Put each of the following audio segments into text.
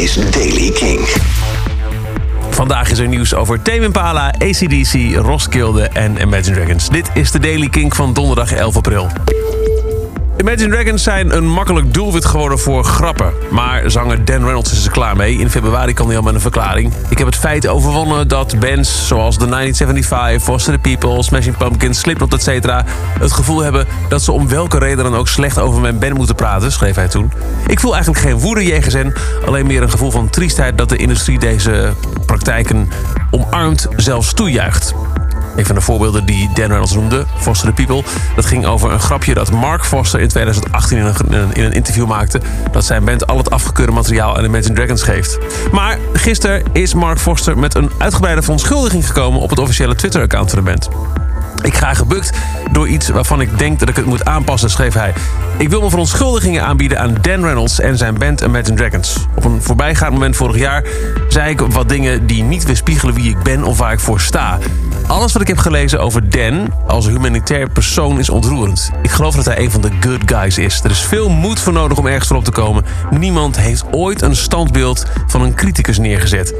is Daily King. Vandaag is er nieuws over Tame Impala, ACDC, Roskilde en Imagine Dragons. Dit is de Daily King van donderdag 11 april. Imagine Dragons zijn een makkelijk doelwit geworden voor grappen. Maar zanger Dan Reynolds is er klaar mee. In februari kwam hij al met een verklaring. Ik heb het feit overwonnen dat bands zoals The 1975, Foster the People, Smashing Pumpkins, Slipknot, etc. het gevoel hebben dat ze om welke reden dan ook slecht over mijn band moeten praten, schreef hij toen. Ik voel eigenlijk geen woede jegens hen, alleen meer een gevoel van triestheid dat de industrie deze praktijken omarmt, zelfs toejuicht. Een van de voorbeelden die Dan Reynolds noemde, Foster the People... dat ging over een grapje dat Mark Foster in 2018 in een, in een interview maakte... dat zijn band al het afgekeurde materiaal aan Imagine Dragons geeft. Maar gisteren is Mark Foster met een uitgebreide verontschuldiging gekomen... op het officiële Twitter-account van de band. Ik ga gebukt door iets waarvan ik denk dat ik het moet aanpassen, schreef hij. Ik wil mijn verontschuldigingen aanbieden aan Dan Reynolds en zijn band Imagine Dragons. Op een voorbijgaand moment vorig jaar zei ik wat dingen die niet weerspiegelen wie ik ben of waar ik voor sta. Alles wat ik heb gelezen over Dan als humanitair persoon is ontroerend. Ik geloof dat hij een van de good guys is. Er is veel moed voor nodig om ergens voorop te komen. Niemand heeft ooit een standbeeld van een criticus neergezet.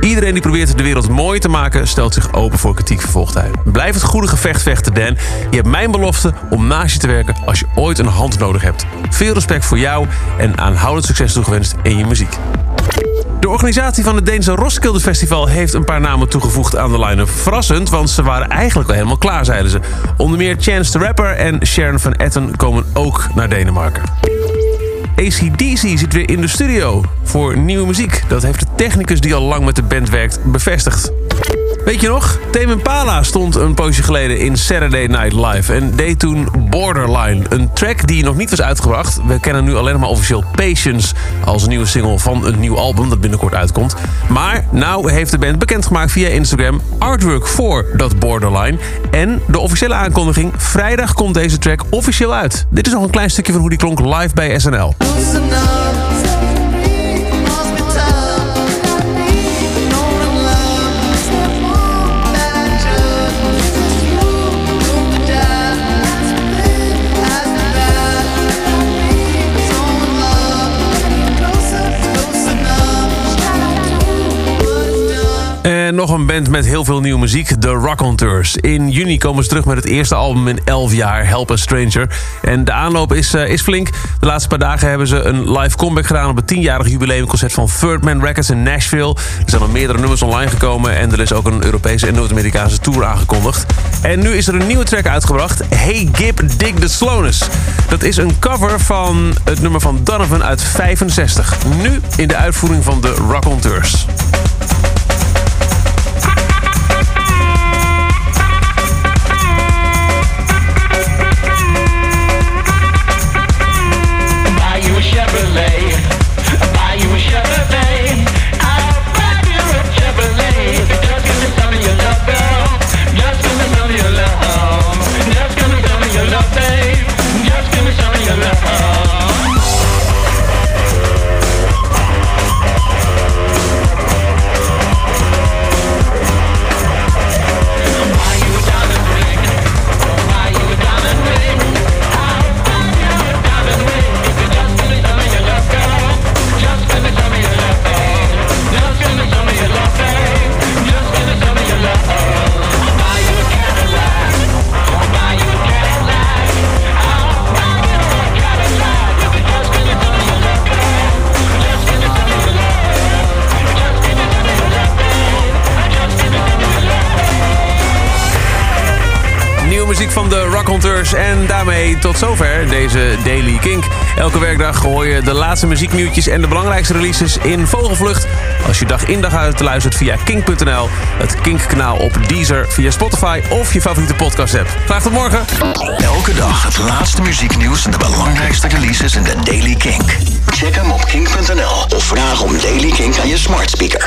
Iedereen die probeert de wereld mooi te maken, stelt zich open voor kritiek, vervolgt hij. Blijf het goede gevecht vechten, Dan. Je hebt mijn belofte om naast je te werken als je ooit een hand nodig hebt. Veel respect voor jou en aanhoudend succes toegewenst in je muziek. De organisatie van het Deense Roskilde Festival heeft een paar namen toegevoegd aan de line-up. Verrassend, want ze waren eigenlijk al helemaal klaar, zeiden ze. Onder meer Chance the Rapper en Sharon van Etten komen ook naar Denemarken. ACDC zit weer in de studio voor nieuwe muziek. Dat heeft de technicus die al lang met de band werkt bevestigd. Weet je nog? Tame Impala stond een poosje geleden in Saturday Night Live... en deed toen Borderline, een track die nog niet was uitgebracht. We kennen nu alleen maar officieel Patience als nieuwe single van een nieuw album... dat binnenkort uitkomt. Maar nou heeft de band bekendgemaakt via Instagram... artwork voor dat Borderline. En de officiële aankondiging, vrijdag komt deze track officieel uit. Dit is nog een klein stukje van hoe die klonk live bij SNL. En nog een band met heel veel nieuwe muziek, The Raconteurs. In juni komen ze terug met het eerste album in 11 jaar, Help a Stranger. En de aanloop is, uh, is flink. De laatste paar dagen hebben ze een live comeback gedaan... op het 10-jarig jubileumconcert van Third Man Records in Nashville. Er zijn al meerdere nummers online gekomen... en er is ook een Europese en Noord-Amerikaanse tour aangekondigd. En nu is er een nieuwe track uitgebracht, Hey Gib Dig the Slowness. Dat is een cover van het nummer van Donovan uit 65. Nu in de uitvoering van de Raconteurs. muziek van de Rockhunters. En daarmee tot zover deze Daily Kink. Elke werkdag hoor je de laatste muzieknieuwtjes en de belangrijkste releases in vogelvlucht. Als je dag in dag uit luistert via kink.nl, het Kink-kanaal op Deezer, via Spotify of je favoriete podcast-app. Graag tot morgen. Elke dag het laatste muzieknieuws en de belangrijkste releases in de Daily Kink. Check hem op kink.nl of vraag om Daily Kink aan je smart speaker.